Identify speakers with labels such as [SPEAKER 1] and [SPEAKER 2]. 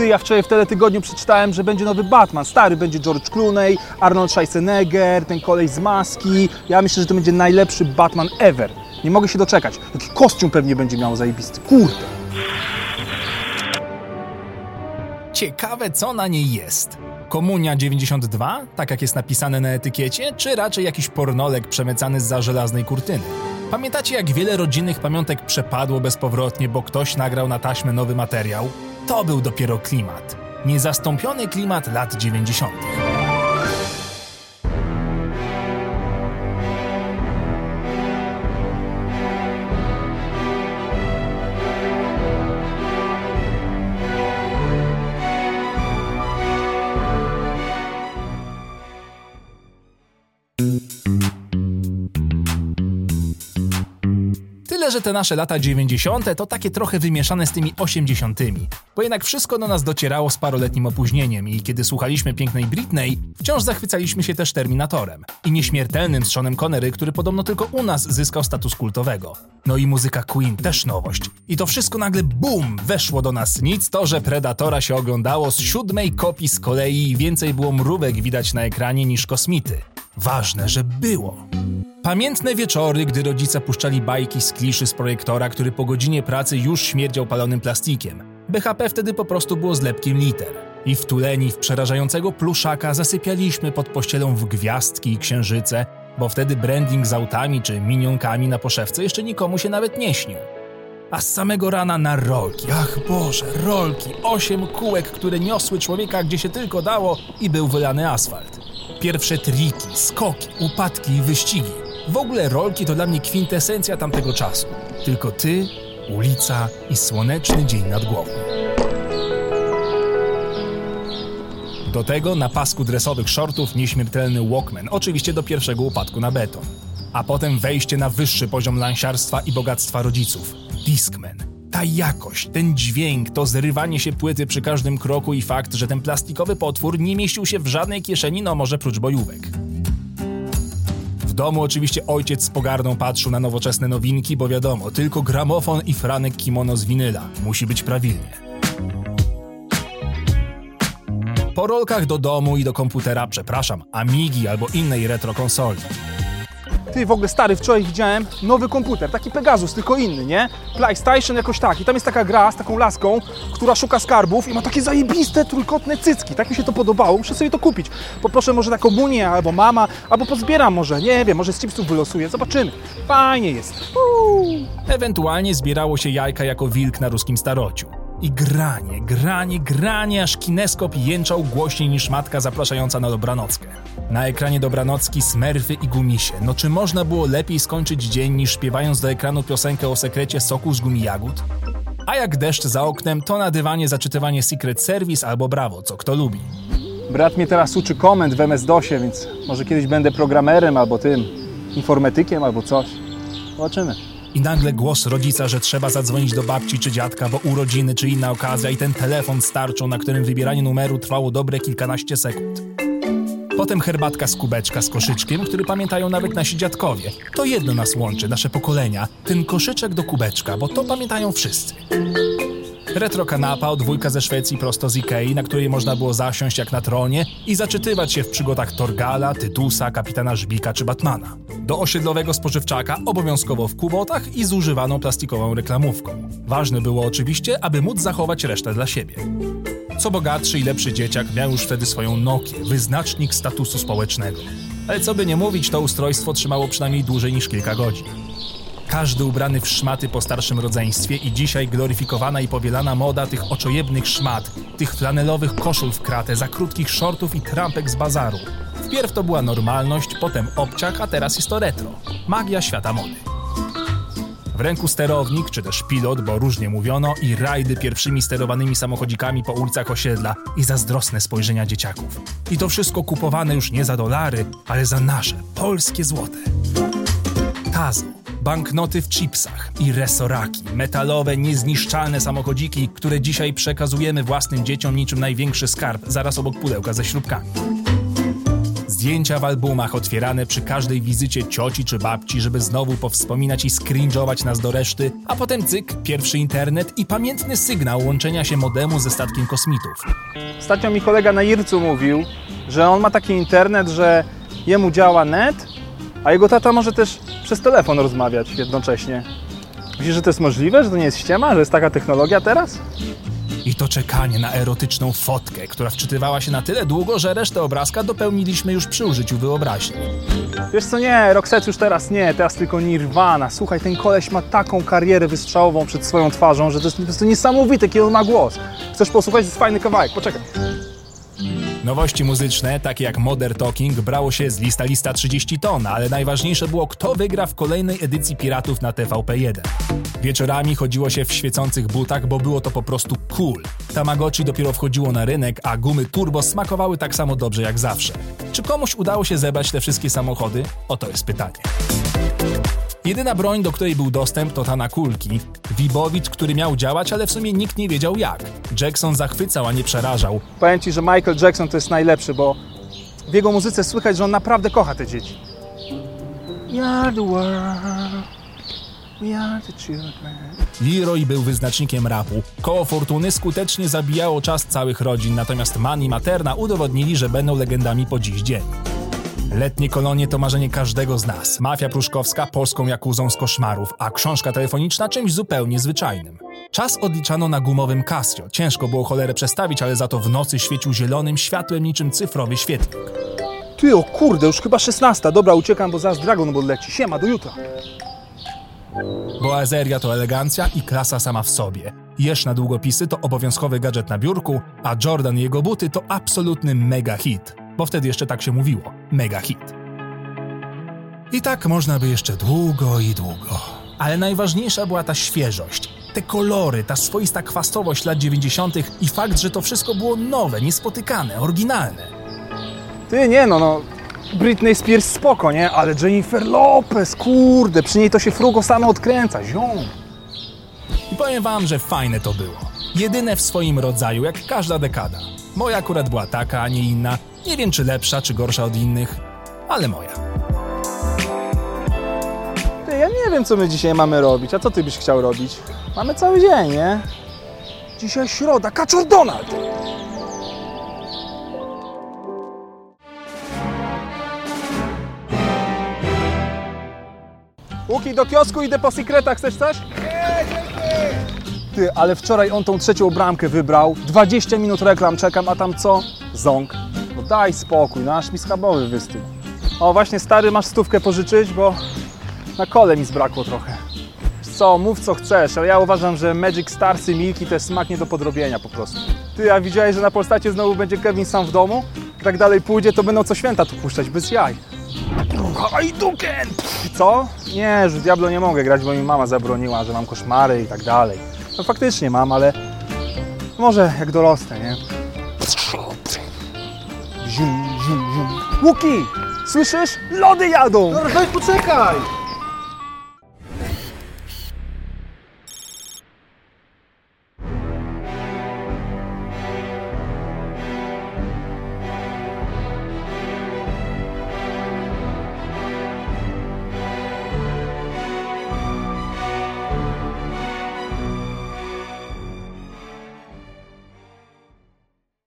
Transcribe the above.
[SPEAKER 1] Ty, ja wczoraj w Teletygodniu przeczytałem, że będzie nowy Batman. Stary, będzie George Clooney, Arnold Schwarzenegger, ten kolej z maski. Ja myślę, że to będzie najlepszy Batman ever. Nie mogę się doczekać. Taki kostium pewnie będzie miał zajebisty. Kurde.
[SPEAKER 2] Ciekawe, co na niej jest. Komunia 92, tak jak jest napisane na etykiecie, czy raczej jakiś pornolek przemycany za żelaznej kurtyny? Pamiętacie, jak wiele rodzinnych pamiątek przepadło bezpowrotnie, bo ktoś nagrał na taśmę nowy materiał? To był dopiero klimat. Niezastąpiony klimat lat 90. Że te nasze lata 90. to takie trochę wymieszane z tymi 80. Bo jednak wszystko do nas docierało z paroletnim opóźnieniem i kiedy słuchaliśmy pięknej Britney, wciąż zachwycaliśmy się też Terminatorem i nieśmiertelnym Seanem Connery, który podobno tylko u nas zyskał status kultowego. No i muzyka Queen też nowość. I to wszystko nagle BUM! weszło do nas. Nic to, że Predatora się oglądało z siódmej kopii z kolei i więcej było mrówek widać na ekranie niż kosmity. Ważne, że było. Pamiętne wieczory, gdy rodzice puszczali bajki z kliszy z projektora, który po godzinie pracy już śmierdział palonym plastikiem. BHP wtedy po prostu było zlepkiem liter. I wtuleni w przerażającego pluszaka zasypialiśmy pod pościelą w gwiazdki i księżyce, bo wtedy branding z autami czy minionkami na poszewce jeszcze nikomu się nawet nie śnił. A z samego rana na rolki, ach Boże, rolki, osiem kółek, które niosły człowieka gdzie się tylko dało i był wylany asfalt. Pierwsze triki, skoki, upadki i wyścigi. W ogóle rolki to dla mnie kwintesencja tamtego czasu. Tylko ty, ulica i słoneczny dzień nad głową. Do tego na pasku dresowych shortów nieśmiertelny Walkman, oczywiście do pierwszego upadku na beton. A potem wejście na wyższy poziom lansiarstwa i bogactwa rodziców. Discman. Ta jakość, ten dźwięk, to zrywanie się płyty przy każdym kroku i fakt, że ten plastikowy potwór nie mieścił się w żadnej kieszeni, no może prócz bojówek. Domu oczywiście ojciec z pogardą patrzył na nowoczesne nowinki, bo wiadomo, tylko gramofon i franek kimono z winyla. Musi być prawilnie. Po rolkach do domu i do komputera, przepraszam, Amigi albo innej retro konsoli.
[SPEAKER 1] Ty, w ogóle stary, wczoraj widziałem nowy komputer, taki Pegasus, tylko inny, nie? PlayStation jakoś tak. I tam jest taka gra z taką laską, która szuka skarbów i ma takie zajebiste, trójkątne cycki. Tak mi się to podobało, muszę sobie to kupić. Poproszę może na komunię, albo mama, albo pozbieram może, nie wiem, może z chipsów wylosuję, zobaczymy. Fajnie jest. Uuu.
[SPEAKER 2] Ewentualnie zbierało się jajka jako wilk na ruskim starociu. I granie, granie, granie, aż kineskop jęczał głośniej niż matka zapraszająca na dobranockę. Na ekranie dobranocki smerfy i gumisie. No czy można było lepiej skończyć dzień niż śpiewając do ekranu piosenkę o sekrecie soku z gumi jagód? A jak deszcz za oknem, to na dywanie zaczytywanie Secret Service albo Bravo, co kto lubi.
[SPEAKER 1] Brat mnie teraz uczy komend w MS-DOSie, więc może kiedyś będę programerem albo tym, informatykiem albo coś. Zobaczymy.
[SPEAKER 2] I nagle głos rodzica, że trzeba zadzwonić do babci czy dziadka, bo urodziny czy inna okazja i ten telefon starczą, na którym wybieranie numeru trwało dobre kilkanaście sekund. Potem herbatka z kubeczka z koszyczkiem, który pamiętają nawet nasi dziadkowie. To jedno nas łączy, nasze pokolenia. Ten koszyczek do kubeczka, bo to pamiętają wszyscy. Retro kanapa, dwójka ze Szwecji prosto z Ikei, na której można było zasiąść jak na tronie i zaczytywać się w przygodach Torgala, Tytusa, Kapitana Żbika czy Batmana. Do osiedlowego spożywczaka obowiązkowo w kubotach i z używaną plastikową reklamówką. Ważne było oczywiście, aby móc zachować resztę dla siebie. Co bogatszy i lepszy dzieciak miał już wtedy swoją Nokię, wyznacznik statusu społecznego. Ale co by nie mówić, to ustrojstwo trzymało przynajmniej dłużej niż kilka godzin. Każdy ubrany w szmaty po starszym rodzeństwie i dzisiaj gloryfikowana i powielana moda tych oczojebnych szmat, tych flanelowych koszul w kratę, za krótkich shortów i trampek z bazaru. Wpierw to była normalność, potem obciach, a teraz jest to retro. Magia świata mody. W ręku sterownik, czy też pilot, bo różnie mówiono, i rajdy pierwszymi sterowanymi samochodzikami po ulicach osiedla i zazdrosne spojrzenia dzieciaków. I to wszystko kupowane już nie za dolary, ale za nasze, polskie złote. Tazo, banknoty w chipsach i resoraki, metalowe, niezniszczalne samochodziki, które dzisiaj przekazujemy własnym dzieciom niczym największy skarb, zaraz obok pudełka ze śrubkami. Zdjęcia w albumach otwierane przy każdej wizycie cioci czy babci, żeby znowu powspominać i scringe'ować nas do reszty, a potem cyk, pierwszy internet i pamiętny sygnał łączenia się modemu ze statkiem kosmitów.
[SPEAKER 1] Ostatnio mi kolega na Ircu mówił, że on ma taki internet, że jemu działa net, a jego tata może też przez telefon rozmawiać jednocześnie. Myślisz, że to jest możliwe, że to nie jest ściema, że jest taka technologia teraz?
[SPEAKER 2] I to czekanie na erotyczną fotkę, która wczytywała się na tyle długo, że resztę obrazka dopełniliśmy już przy użyciu wyobraźni.
[SPEAKER 1] Wiesz co, nie, Roxette już teraz nie, teraz tylko Nirvana. Słuchaj, ten koleś ma taką karierę wystrzałową przed swoją twarzą, że to jest po prostu niesamowite, jaki on ma głos. Chcesz posłuchać? To jest fajny kawałek, poczekaj.
[SPEAKER 2] Nowości muzyczne, takie jak Modern Talking, brało się z lista lista 30 ton, ale najważniejsze było, kto wygra w kolejnej edycji Piratów na TVP1. Wieczorami chodziło się w świecących butach, bo było to po prostu cool. Tamagotchi dopiero wchodziło na rynek, a gumy turbo smakowały tak samo dobrze jak zawsze. Czy komuś udało się zebrać te wszystkie samochody? Oto jest pytanie. Jedyna broń, do której był dostęp, to ta na kulki. Wibowicz, który miał działać, ale w sumie nikt nie wiedział jak. Jackson zachwycał, a nie przerażał.
[SPEAKER 1] Powiem Ci, że Michael Jackson to jest najlepszy, bo w jego muzyce słychać, że on naprawdę kocha te dzieci. We are the world, we are the children.
[SPEAKER 2] Leroy był wyznacznikiem rapu. Koło Fortuny skutecznie zabijało czas całych rodzin, natomiast Man i Materna udowodnili, że będą legendami po dziś dzień. Letnie kolonie to marzenie każdego z nas. Mafia pruszkowska polską jakuzą z koszmarów, a książka telefoniczna czymś zupełnie zwyczajnym. Czas odliczano na gumowym Casio. Ciężko było cholerę przestawić, ale za to w nocy świecił zielonym światłem niczym cyfrowy świetlik.
[SPEAKER 1] Ty, o kurde, już chyba 16. Dobra, uciekam, bo zaraz Dragon Ball leci. Siema, do jutra.
[SPEAKER 2] Bo azeria to elegancja i klasa sama w sobie. Jesz na długopisy to obowiązkowy gadżet na biurku, a Jordan i jego buty to absolutny mega hit. Bo wtedy jeszcze tak się mówiło. Mega hit. I tak można by jeszcze długo i długo. Ale najważniejsza była ta świeżość. Te kolory, ta swoista kwasowość lat 90. i fakt, że to wszystko było nowe, niespotykane, oryginalne.
[SPEAKER 1] Ty, nie no, no. Britney Spears spoko, nie? Ale Jennifer Lopez, kurde, przy niej to się frugo samo odkręca, ziom.
[SPEAKER 2] I powiem wam, że fajne to było. Jedyne w swoim rodzaju, jak każda dekada. Moja akurat była taka, a nie inna. Nie wiem, czy lepsza, czy gorsza od innych, ale moja.
[SPEAKER 1] Ty, ja nie wiem, co my dzisiaj mamy robić. A co ty byś chciał robić? Mamy cały dzień, nie? Dzisiaj środa, Kaczor Donald! Łuki, do kiosku idę po sekretach, chcesz coś? Ty, ale wczoraj on tą trzecią bramkę wybrał. 20 minut reklam czekam, a tam co? Ząg. Daj spokój, no aż mi schabowy wystygł. O, właśnie stary, masz stówkę pożyczyć, bo na kole mi zbrakło trochę. Co, mów co chcesz, ale ja uważam, że Magic Stars i Milki to jest smak nie do podrobienia po prostu. Ty, a widziałeś, że na Polsacie znowu będzie Kevin sam w domu? Tak dalej pójdzie, to będą co święta tu puszczać, bez jaj. Hajduken! Co? Nie, że w Diablo nie mogę grać, bo mi mama zabroniła, że mam koszmary i tak dalej. No faktycznie mam, ale może jak dorosnę, nie? Łuki! Słyszysz? Lody jadą!
[SPEAKER 3] Dobra, weź poczekaj!